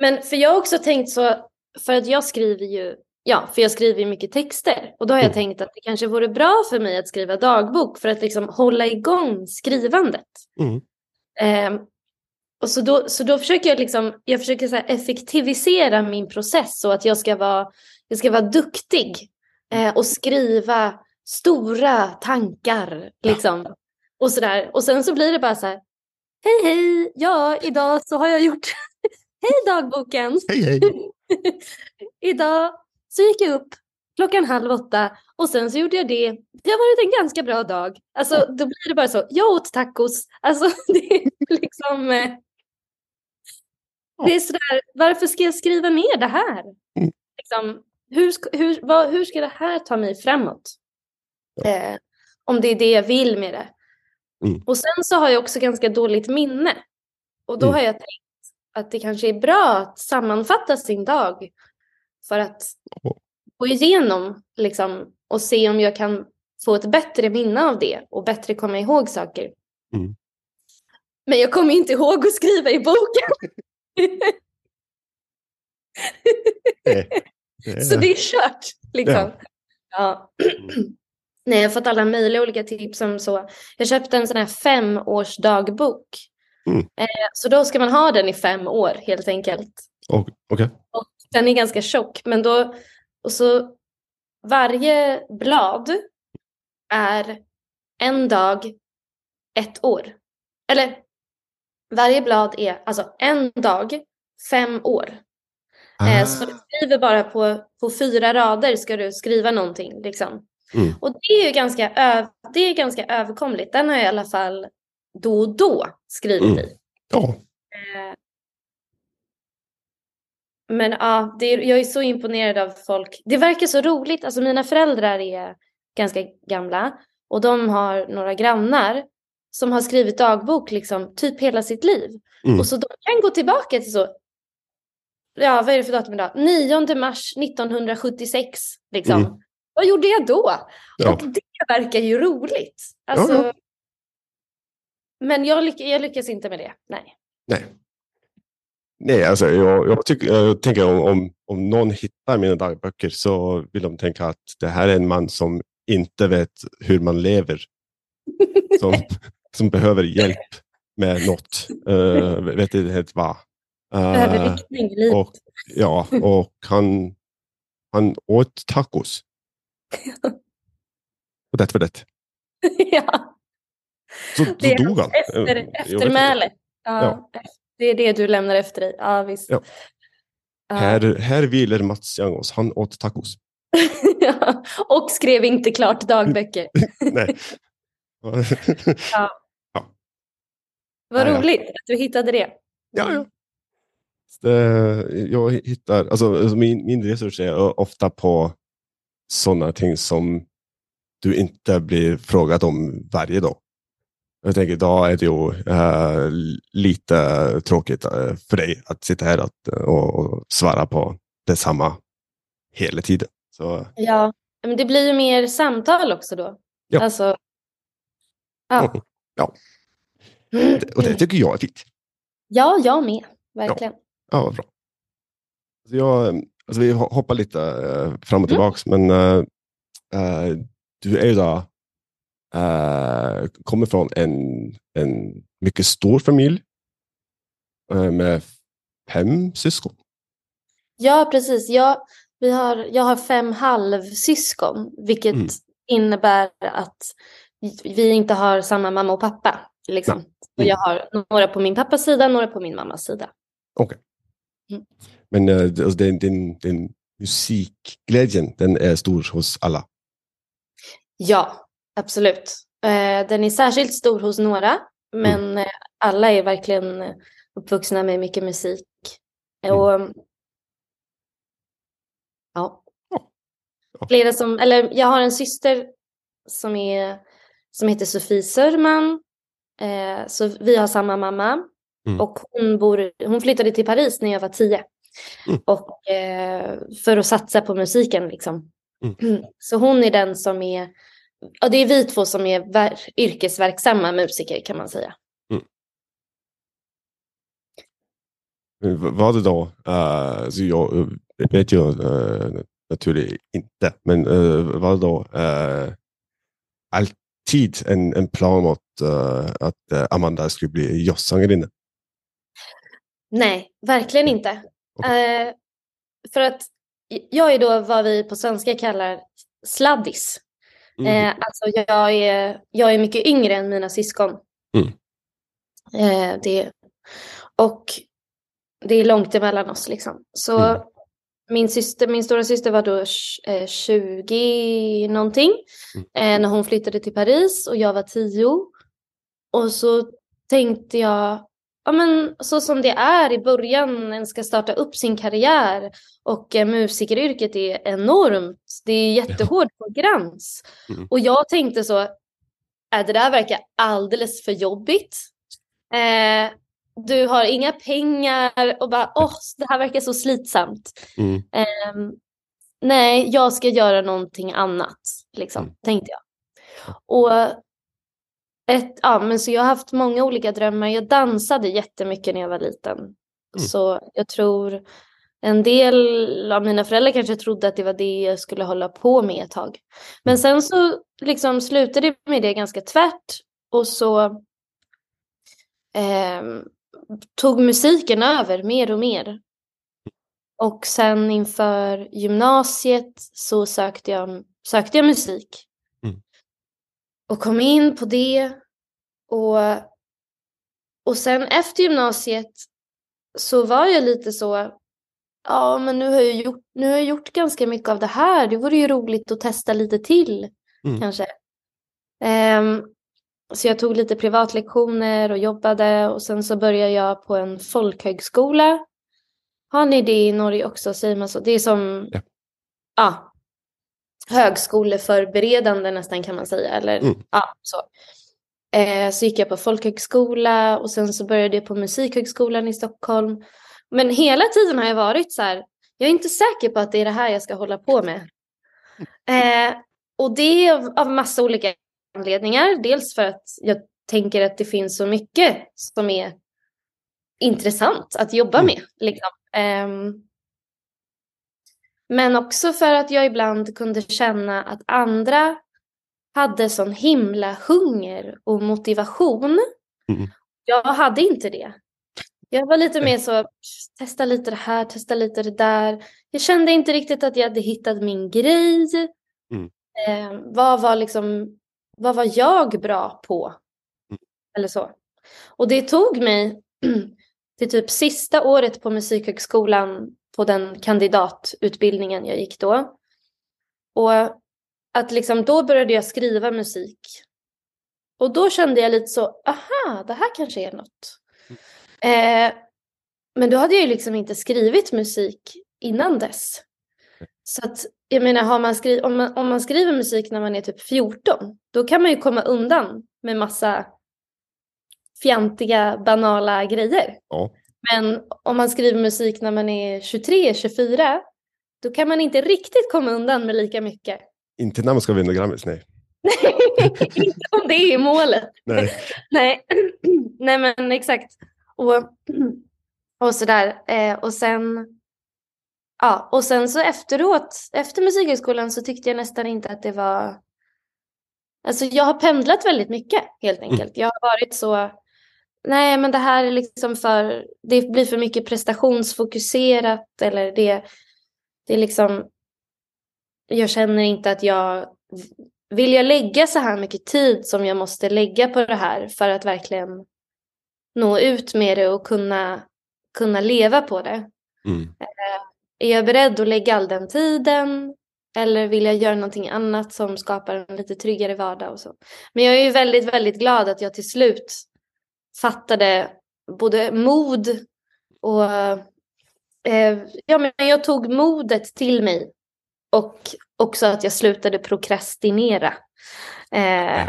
Men för jag har också tänkt så, för att jag skriver ju, ja, för jag skriver mycket texter. Och då har jag Mm. tänkt att det kanske vore bra för mig att skriva dagbok för att liksom hålla igång skrivandet. Ehm, och så då, så då försöker jag liksom, jag försöker så effektivisera min process så att jag ska vara, jag ska vara duktig eh, och skriva stora tankar liksom. Och sådär. Och sen så blir det bara så här, hej hej, ja idag så har jag gjort, hej dagboken. Hej hej! idag så gick jag upp klockan halv åtta och sen så gjorde jag det. Det har varit en ganska bra dag. Alltså då blir det bara så, jag åt tacos. Alltså det är liksom... eh, Det är sådär, varför ska jag skriva ner det här? Mm. Liksom, hur, ska, hur, vad, hur ska det här ta mig framåt? Eh, om det är det jag vill med det. Mm. Och sen så har jag också ganska dåligt minne. Och då Mm. har jag tänkt att det kanske är bra att sammanfatta sin dag för att gå igenom liksom, och se om jag kan få ett bättre minne av det och bättre komma ihåg saker. Mm. Men jag kommer inte ihåg att skriva i boken. Nej. Så det är kört. Liksom. Ja. Ja. Nej, jag har fått alla möjliga olika tips om så. Jag köpte en sån här femårsdagbok. Mm. Eh, så då ska man ha den i fem år helt enkelt. Och- Okej. Den är ganska tjock, men då... Och så varje blad är en dag, ett år. Eller varje blad är alltså en dag, fem år. Eh, Så du skriver bara på, på fyra rader ska du skriva någonting. Liksom. Mm. Och det är ju ganska, ö- det är ganska överkomligt. Den har jag i alla fall då och då skrivit Mm. i. Ja. Men ja, det är, jag är så imponerad av folk. Det verkar så roligt. Alltså mina föräldrar är ganska gamla och de har några grannar som har skrivit dagbok liksom typ hela sitt liv. Mm. Och så de kan gå tillbaka till så, ja vad är det för datum idag? 9 mars 1976 liksom. Mm. Vad gjorde jag då? Ja. Och det verkar ju roligt. Alltså, Ja, Men jag, lyck jag lyckas inte med det, nej. Nej. Nej, alltså jag, jag, tycker, jag tänker om, om, om någon hittar mina dagböcker så vill de tänka att det här är en man som inte vet hur man lever. Som, som behöver hjälp med något. Uh, vet inte helt vad. Behöver Uh, riktning i livet. och, ja, och han, han åt tacos. Och det var det. ja. Så, så Det är dog han. Efter, Jag vet inte. eftermäle. Ja, Det är det du lämnar efter dig. Ja, visst. Ja. Ja. Här, här vilar Mats Jangås. Han åt tacos. Ja, Och skrev inte klart dagböcker. Nej. Vad Ja, ja. roligt att du hittade det. Ja, ja. Det, jag hittar, alltså, alltså min, min research är ofta på sådana ting som du inte blir frågad om varje dag. Jag tänker idag är det ju eh, lite tråkigt eh, för dig att sitta här att, och, och svara på detsamma hela tiden. Så Ja, men det blir ju mer samtal också då. Ja. Alltså, ja. Ja. Och det tycker jag är fint. ja, jag med. Verkligen. Ja, vad bra. Alltså jag, alltså vi ho- hoppar lite eh, fram och tillbaks, men eh, eh, du är ju då, eh, kommer från en, en mycket stor familj eh, med fem syskon. Ja, precis. Jag, vi har, jag har fem halvsyskon, vilket Mm. innebär att vi inte har samma mamma och pappa. Liksom. Och Mm. jag har några på min pappas sida, några på min mammas sida. Men eh, det- alltså, den, den, den musikglädjen, den är stor hos alla. Ja, absolut. Eh, den är särskilt stor hos några, men eh, alla är verkligen eh, uppvuxna med mycket musik. Mm. Och, ja. Ja. Flera som, eller jag har en syster som, är, som heter Sofie Sörman. Eh, så vi har samma mamma. Mm. Och hon, bor, hon flyttade till Paris när jag var tio. Mm. Och, eh, för att satsa på musiken liksom. Mm. Så hon är den som är, ja det är vi två som är ver- yrkesverksamma musiker kan man säga. V- Var det då, eh, alltså jag eh, vet ju uh, naturligtvis inte, men eh, var det då eh, alltid en, en plan att, eh, att eh, Amanda skulle bli jazzsångerinna? Nej, verkligen inte. Okej. Eh, för att jag är då vad vi på svenska kallar sladdis. Mm. Eh, alltså jag är, jag är mycket yngre än mina syskon. Mm. Eh, det, och det är långt emellan oss liksom. Så Mm. min, syster, min stora syster var då tj- eh, 20 någonting Mm. eh, när hon flyttade till Paris och jag var 10. Och så tänkte jag, ja men så som det är i början, när en ska starta upp sin karriär och eh, musikeryrket är enormt. Det är jättehård konkurrens. Mm. Och jag tänkte så, äh, det där verkar alldeles för jobbigt. Eh, du har inga pengar och bara, åh, det här verkar så slitsamt. Mm. Ehm, nej, jag ska göra någonting annat, liksom, Mm. tänkte jag. Och ett, ja, men så jag har haft många olika drömmar. Jag dansade jättemycket när jag var liten. Så jag tror en del av mina föräldrar kanske trodde att det var det jag skulle hålla på med ett tag. Men sen så liksom slutade det med det ganska tvärt. Och så ehm, tog musiken över mer och mer. Och sen inför gymnasiet så sökte jag, sökte jag musik. Och kom in på det. Och, och sen efter gymnasiet så var jag lite så, ja men nu har jag gjort, nu har jag gjort ganska mycket av det här. Det vore ju roligt att testa lite till Mm. kanske. Ehm, så jag tog lite privatlektioner och jobbade och sen så började jag på en folkhögskola. Har ni det i Norge också? Säger man så? Det är som Ja. ja, högskoleförberedande nästan kan man säga. Eller, Mm. ja, så. Eh, så gick jag på folkhögskola och sen så började jag på musikhögskolan i Stockholm. Men hela tiden har jag varit så här, jag är inte säker på att det är det här jag ska hålla på med. Eh, och det är av, av massa olika anledningar. Dels för att jag tänker att det finns så mycket som är intressant att jobba Mm. med. Liksom. Ehm, men också för att jag ibland kunde känna att andra hade sån himla hunger och motivation. Mm. Jag hade inte det. Jag var lite mer så, testa lite det här, testa lite det där. Jag kände inte riktigt att jag hade hittat min grej. Mm. Eh, vad var liksom, vad var jag bra på? Mm. Eller så. Och det tog mig till typ sista året på musikhögskolan på den kandidatutbildningen jag gick då. Och att liksom då började jag skriva musik. Och då kände jag lite så, aha, det här kanske är något. Eh, men då hade jag ju liksom inte skrivit musik innan dess. Så att, jag menar, man skri- om, man, om man skriver musik när man är typ 14, då kan man ju komma undan med massa fjantiga, banala grejer. Ja. Men om man skriver musik när man är 23, 24, då kan man inte riktigt komma undan med lika mycket. Inte när man ska vinna Grammis, nej. inte om det är målet. nej. Nej, nej men exakt. Och, och sådär. Eh, och sen, ja, och sen så efteråt, efter musikhögskolan så tyckte jag nästan inte att det var, alltså jag har pendlat väldigt mycket helt enkelt. Jag har varit så, nej men det här är liksom för, det blir för mycket prestationsfokuserat eller det, det är liksom, jag känner inte att jag vill jag lägga så här mycket tid som jag måste lägga på det här för att verkligen nå ut med det och kunna, kunna leva på det? Mm. Är jag beredd att lägga all den tiden? Eller vill jag göra någonting annat som skapar en lite tryggare vardag och så? Men jag är ju väldigt, väldigt glad att jag till slut fattade både mod och eh, ja, men jag tog modet till mig och också att jag slutade prokrastinera. Eh,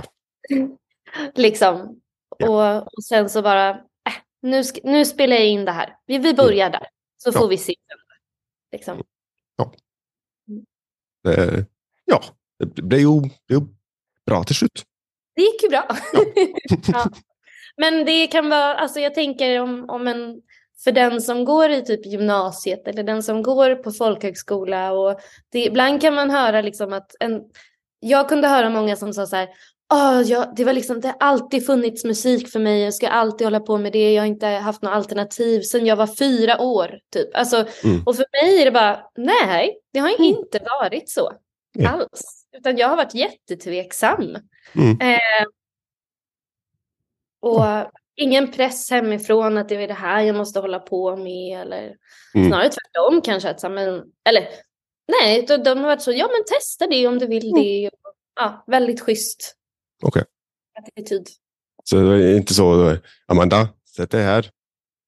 liksom. Ja. Och, och sen så bara, äh, nu, nu spelar jag in det här. Vi, vi börjar där, så Ja. får vi se. Liksom. Det, ja, det blev ju, det blev ju bra till slut. Det gick ju bra. Ja. Ja. Men det kan vara, alltså jag tänker om, om en, för den som går i typ gymnasiet eller den som går på folkhögskola och det, ibland kan man höra liksom att en, jag kunde höra många som sa så här, "Åh, jag, det var liksom, det har alltid funnits musik för mig, jag ska alltid hålla på med det, jag har inte haft något alternativ sedan jag var fyra år. Typ. Alltså, Mm. Och för mig är det bara, nej, det har Mm. inte varit så Ja. alls. Utan jag har varit jättetveksam. Mm. Eh, och ingen press hemifrån att det är det här jag måste hålla på med. Eller Mm. snarare tvärtom kanske. Att, men, eller nej, de, de har varit så, ja men testa det om du vill det. Och, ja, väldigt schysst Okej. attityd. Så det var inte så, det var, Amanda, sätt dig här.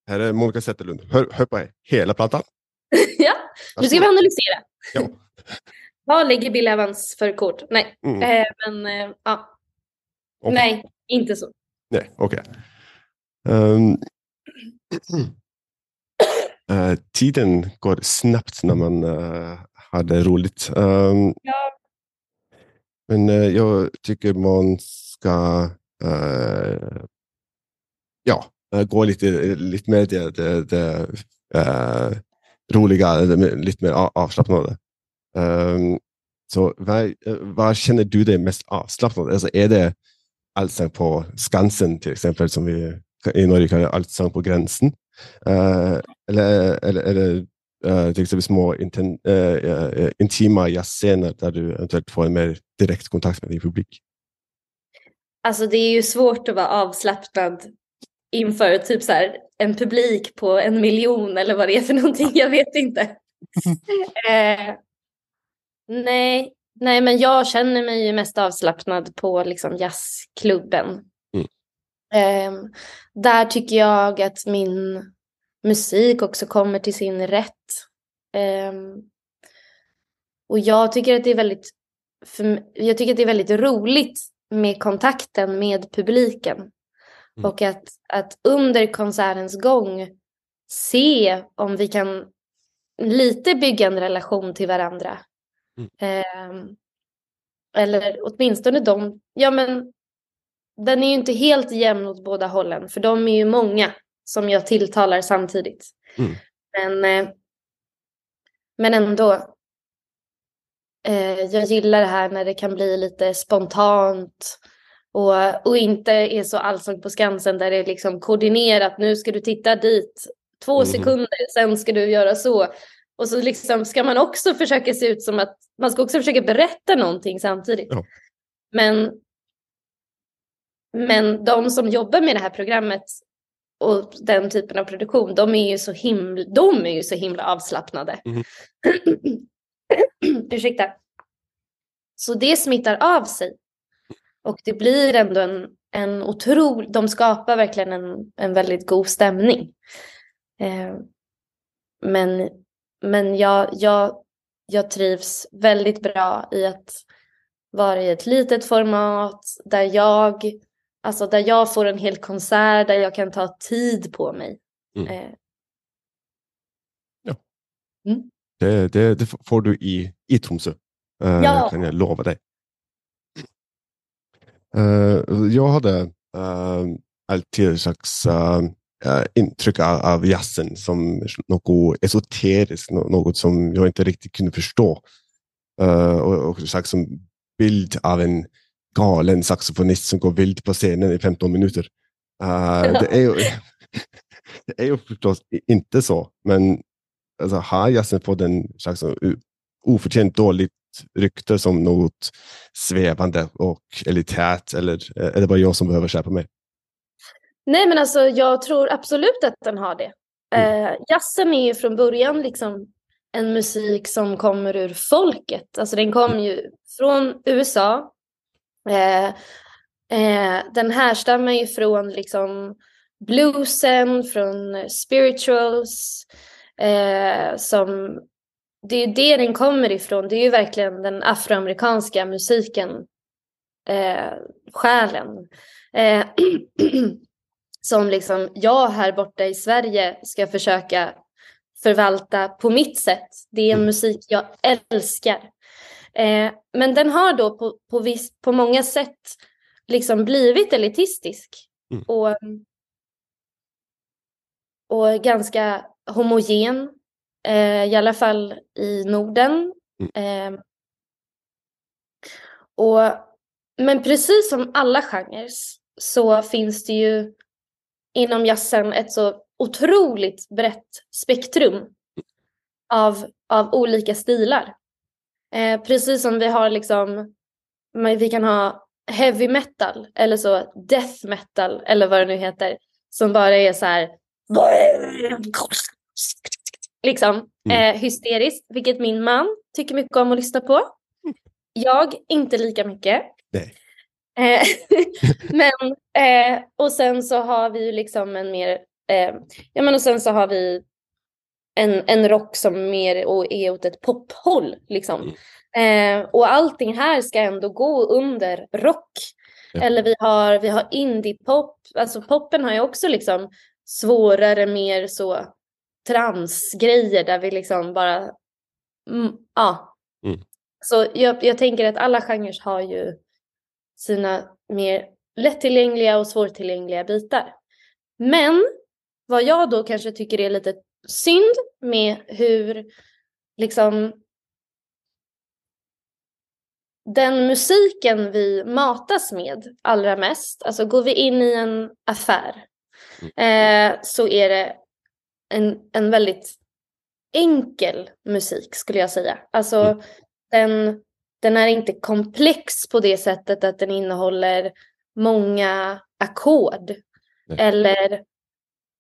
Här är Monica Zetterlund. Hör, hör på hela plattan. ja, nu ska vi analysera. Ja. Vad lägger Bill Evans för kort? Nej, Mm. eh, men eh, ja. Okej. Nej, inte så. Nej, okej. Ehm, eh, tiden går snabbt när man uh, har det roligt. Ehm, Ja. Men eh, jag tycker man ska eh, ja, gå lite, lite mer det, det, det roliga, lite mer avslappnade. Ehm, så vad, vad känner du dig mest avslappnad? Alltså är det allsång på Skansen till exempel, som vi i Norge kallar allsång på gränsen? Eh, eller, eller, eller eh, till exempel små inten, eh, eh, intima jazzscener där du eventuellt får en mer direkt kontakt med din publik? Alltså det är ju svårt att vara avslappnad inför typ så här en publik på en miljon eller vad det är för någonting. Jag vet inte. eh, nej, nej, men jag känner mig ju mest avslappnad på liksom jazzklubben. Mm. Eh, där tycker jag att min musik också kommer till sin rätt. Eh, och jag tycker att det är väldigt, för, jag tycker att det är väldigt roligt med kontakten med publiken. Mm. Och att, att under konsertens gång se om vi kan lite bygga en relation till varandra. Mm. Ehm, eller åtminstone de, ja men den är ju inte helt jämn åt båda hållen för de är ju många som jag tilltalar samtidigt. Mm. Men, eh, men ändå, eh, jag gillar det här när det kan bli lite spontant och, och inte är så allsång på Skansen där det är liksom koordinerat. Nu ska du titta dit två Mhm. sekunder, sen ska du göra så. Och så liksom ska man också försöka se ut som att man ska också försöka berätta någonting samtidigt. Ja. Men, men de som jobbar med det här programmet och den typen av produktion, de är ju så himla, de är ju så himla avslappnade. Mhm. Ursäkta. Så det smittar av sig. Och det blir ändå en, en otrolig, de skapar verkligen en, en väldigt god stämning. Eh, men men jag, jag, jag trivs väldigt bra i att vara i ett litet format där jag, alltså där jag får en hel konsert där jag kan ta tid på mig. Mm. Eh, Det, det, det får du i, i Tromsø. Eh, Ja. Kan jag lova dig. Eh, jag hade eh, alltid ett slags eh, Eh, intryck av, av jazzen som något esoteriskt, något som jag inte riktigt kunde förstå. Eh, och, och en som bild av en galen saxofonist som går vild på scenen i 15 minuter. Eh, det, är ju, det är ju förstås inte så, men alltså, har jazzen fått en slags oförtjänt dåligt rykte som något svävande och elitärt, eller är det bara jag som behöver skärpa mig? Nej men alltså jag tror absolut att den har det. Eh, jazzen är ju från början liksom en musik som kommer ur folket. Alltså den kom ju från USA. Eh, eh, den härstammar ju från liksom bluesen, från spirituals. Eh, som, det är ju det den kommer ifrån. Det är ju verkligen den afroamerikanska musiken. Eh, själen. Som liksom jag här borta i Sverige ska försöka förvalta på mitt sätt. Det är en Mm. musik jag älskar. Eh, men den har då på, på, viss, på många sätt liksom blivit elitistisk. Mm. Och, och ganska homogen. Eh, I alla fall i Norden. Eh, och, men precis som alla genrer så finns det ju inom jazzen ett så otroligt brett spektrum av, av olika stilar. Eh, precis som vi har liksom, vi kan ha heavy metal eller så death metal eller vad det nu heter som bara är så här liksom eh, hysteriskt, vilket min man tycker mycket om att lyssna på. Jag inte lika mycket. Nej. Eh, men, eh, och sen så har vi ju liksom en mer, eh, ja men och sen så har vi en, en rock som mer och är åt ett pophåll liksom. Eh, och allting här ska ändå gå under rock. Ja. Eller vi har, vi har indie-pop, alltså poppen har ju också liksom svårare, mer så transgrejer där vi liksom bara, mm, ja. Mm. Så jag, jag tänker att alla genrer har ju sina mer lättillgängliga och svårtillgängliga bitar. Men vad jag då kanske tycker är lite synd med hur liksom den musiken vi matas med allra mest, alltså går vi in i en affär eh, så är det en, en väldigt enkel musik skulle jag säga. Alltså Mm. den, den är inte komplex på det sättet att den innehåller många ackord. Eller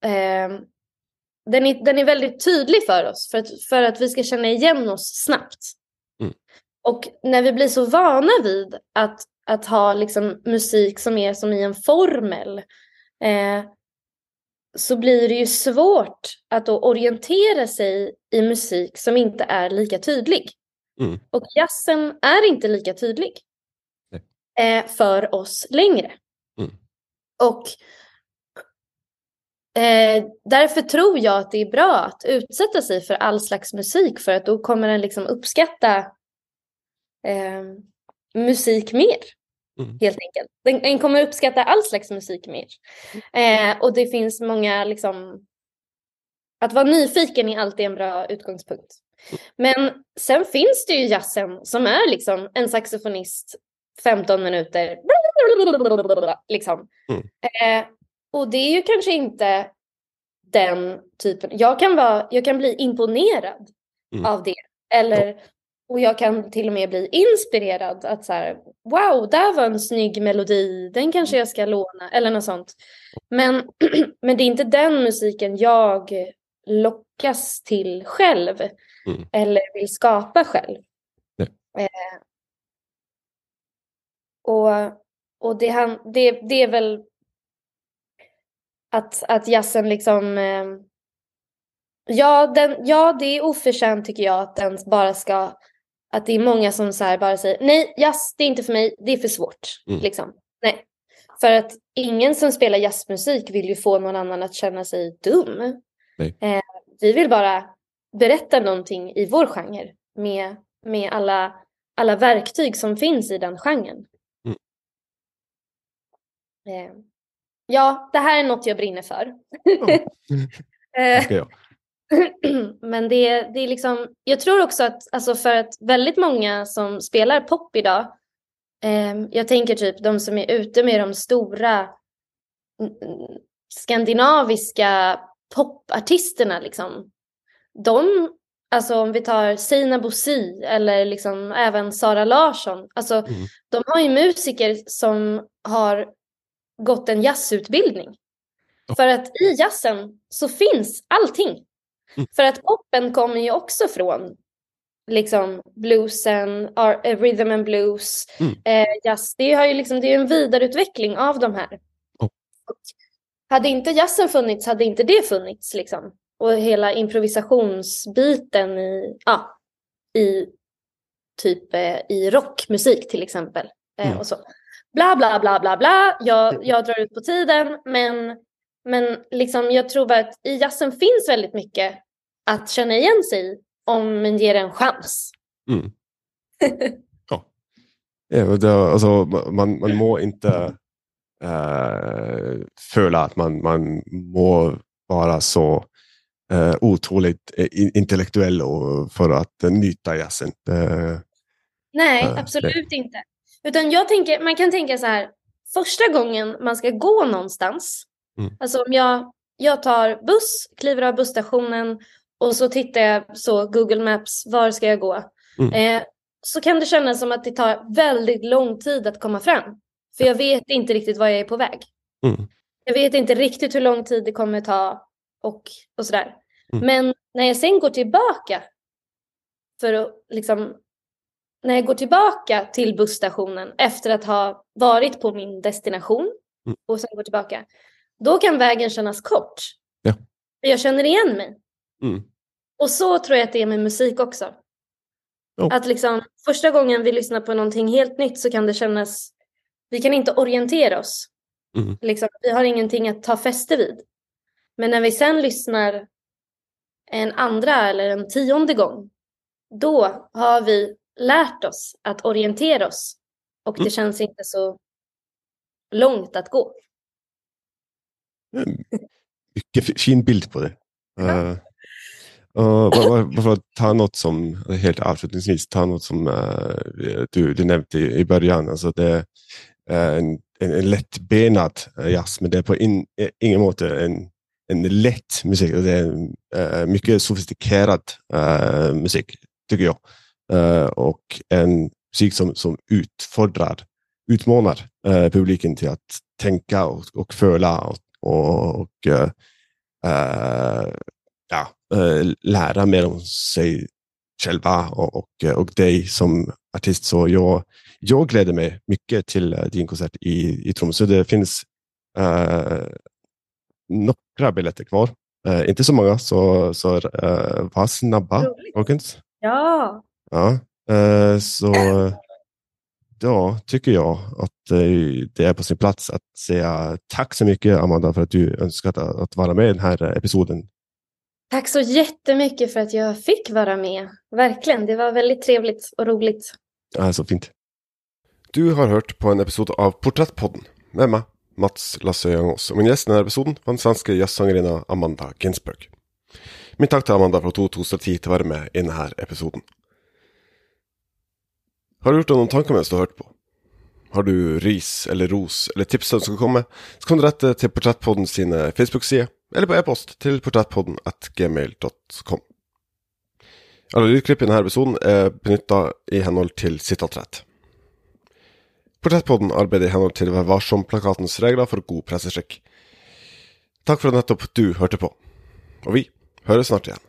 eh, den, är, den är väldigt tydlig för oss för att, för att vi ska känna igen oss snabbt. Mm. Och när vi blir så vana vid att, att ha liksom musik som är som i en formel eh, så blir det ju svårt att orientera sig i musik som inte är lika tydlig. Mm. Och jazzen är inte lika tydlig eh, för oss längre. Mm. Och eh, därför tror jag att det är bra att utsätta sig för all slags musik för att då kommer den liksom uppskatta eh, musik mer. Mm. Helt enkelt. Den, den kommer uppskatta all slags musik mer. Eh, och det finns många liksom att vara nyfiken är alltid en bra utgångspunkt. Men sen finns det ju jazzen som är liksom en saxofonist 15 minuter. Liksom. Mm. Eh, och det är ju kanske inte den typen. Jag kan, vara, jag kan bli imponerad Mm. av det. Eller, och jag kan till och med bli inspirerad att så här, wow, där var en snygg melodi, den kanske jag ska låna, eller något sånt. Men, men det är inte den musiken jag lockas till själv, Mm. eller vill skapa själv. Eh, och och det, han, det, det är väl att, att jazzen liksom eh, Ja, den, ja, det är oförtjänt tycker jag att den bara ska... Att det är många som så bara säger nej, jazz, det är inte för mig, det är för svårt. Mm. Liksom. Nej. För att ingen som spelar jazzmusik vill ju få någon annan att känna sig dum. Eh, vi vill bara berätta någonting i vår genre med, med alla, alla verktyg som finns i den genren. Mm. Eh, ja, det här är något jag brinner för. Jag. Men det, det är liksom, jag tror också att alltså för att väldigt många som spelar pop idag, eh, jag tänker typ de som är ute med de stora mm, mm, skandinaviska popartisterna liksom. De, alltså om vi tar Sina Bosi eller liksom även Sara Larsson, alltså Mm. de har ju musiker som har gått en jazzutbildning. För att i jazzen så finns allting. Mm. För att poppen kommer ju också från liksom bluesen, eh, rhythm and blues, Mm. eh, jazz. Det, har ju liksom, det är en vidareutveckling av de här. Hade inte jazzen funnits hade inte det funnits liksom. Och hela improvisationsbiten i, ja, i typ eh, i rockmusik till exempel. Eh, Mm. och så. Bla bla bla bla bla, jag, jag drar ut på tiden men, men liksom, jag tror att i jazzen finns väldigt mycket att känna igen sig i om man ger en chans. Mm. Ja. det, alltså, man, man må inte uh, føle at man, man må vara så uh, otroligt eh, in- intellektuell för att nyta jazzen. Det, Nej, Eh, absolut inte. Utan jag tänker, man kan tänka så här, första gången man ska gå någonstans, Mm. alltså om jag, jag tar buss, kliver av busstationen och så tittar jag så Google Maps, var ska jag gå? Mm. Eh, så kan det kännas som att det tar väldigt lång tid att komma fram. För jag vet inte riktigt var jag är på väg. Mm. Jag vet inte riktigt hur lång tid det kommer ta och, och sådär. Mm. Men när jag sen går tillbaka för att liksom när jag går tillbaka till busstationen efter att ha varit på min destination Mm. och sen går tillbaka, då kan vägen kännas kort. Ja. Jag känner igen mig. mm, Och så tror jag att det är med musik också. Ja. Att liksom första gången vi lyssnar på någonting helt nytt så kan det kännas, vi kan inte orientera oss. mm, Liksom, vi har ingenting att ta fäste vid. Men när vi sen lyssnar en andra eller en tionde gång, då har vi lärt oss att orientera oss. Och det Mm. känns inte så långt att gå. mycket fi- fin bild på det. Ja. Uh, bara, för att ta något som, helt avslutningsvis, ta något som eh, du, du nämnde i, början. Alltså det Eh, en, en, en lättbenad eh, jazz, men det är på in, eh, ingen måte en, en lätt musik. Det är en, mycket sofistikerad uh, musik, tycker jag. Uh, och en musik som, som utfordrar, utmanar publiken till att tänka och, och föla och, och, och ja, lära mer om sig själva och, och, och dig som artist. Så jag, jag gläder mig mycket till eh, din konsert i, i Tromsö. Det finns eh, några biljetter kvar. Eh, inte så många, så, så eh, var snabba, folkens. Ja, Ja, eh, så då tycker jag att eh, det är på sin plats att säga tack så mycket Amanda för att du önskat att, att vara med i den här episoden tack så jättemycket för att jag fick vara med. Verkligen, det var väldigt trevligt och roligt. Ja, så fint. Du har hört på en episod av Porträttpodden med mig, Mats Lasse Jangås. och min gäst i den här episoden var den svenska jazzsångerskan Amanda Ginsberg. Mitt tack till Amanda för att hun tog seg tid att vara med i den här episoden. Har du gjort någon tanke medan du har hört på? Har du ris eller ros eller tips som ska komma? så kan du rette till Porträttpodden sin Facebook-sida eller på e-post till portrettpodden at gmail.com. Alla ljudklipp i den här episoden eh, är benytta i henhold til sittatrett. Portrettpodden arbeider i henhold til Vær varsom-plakatens regler for god presseskikk. Takk for at nettopp du hørte på, og vi høres snart igjen.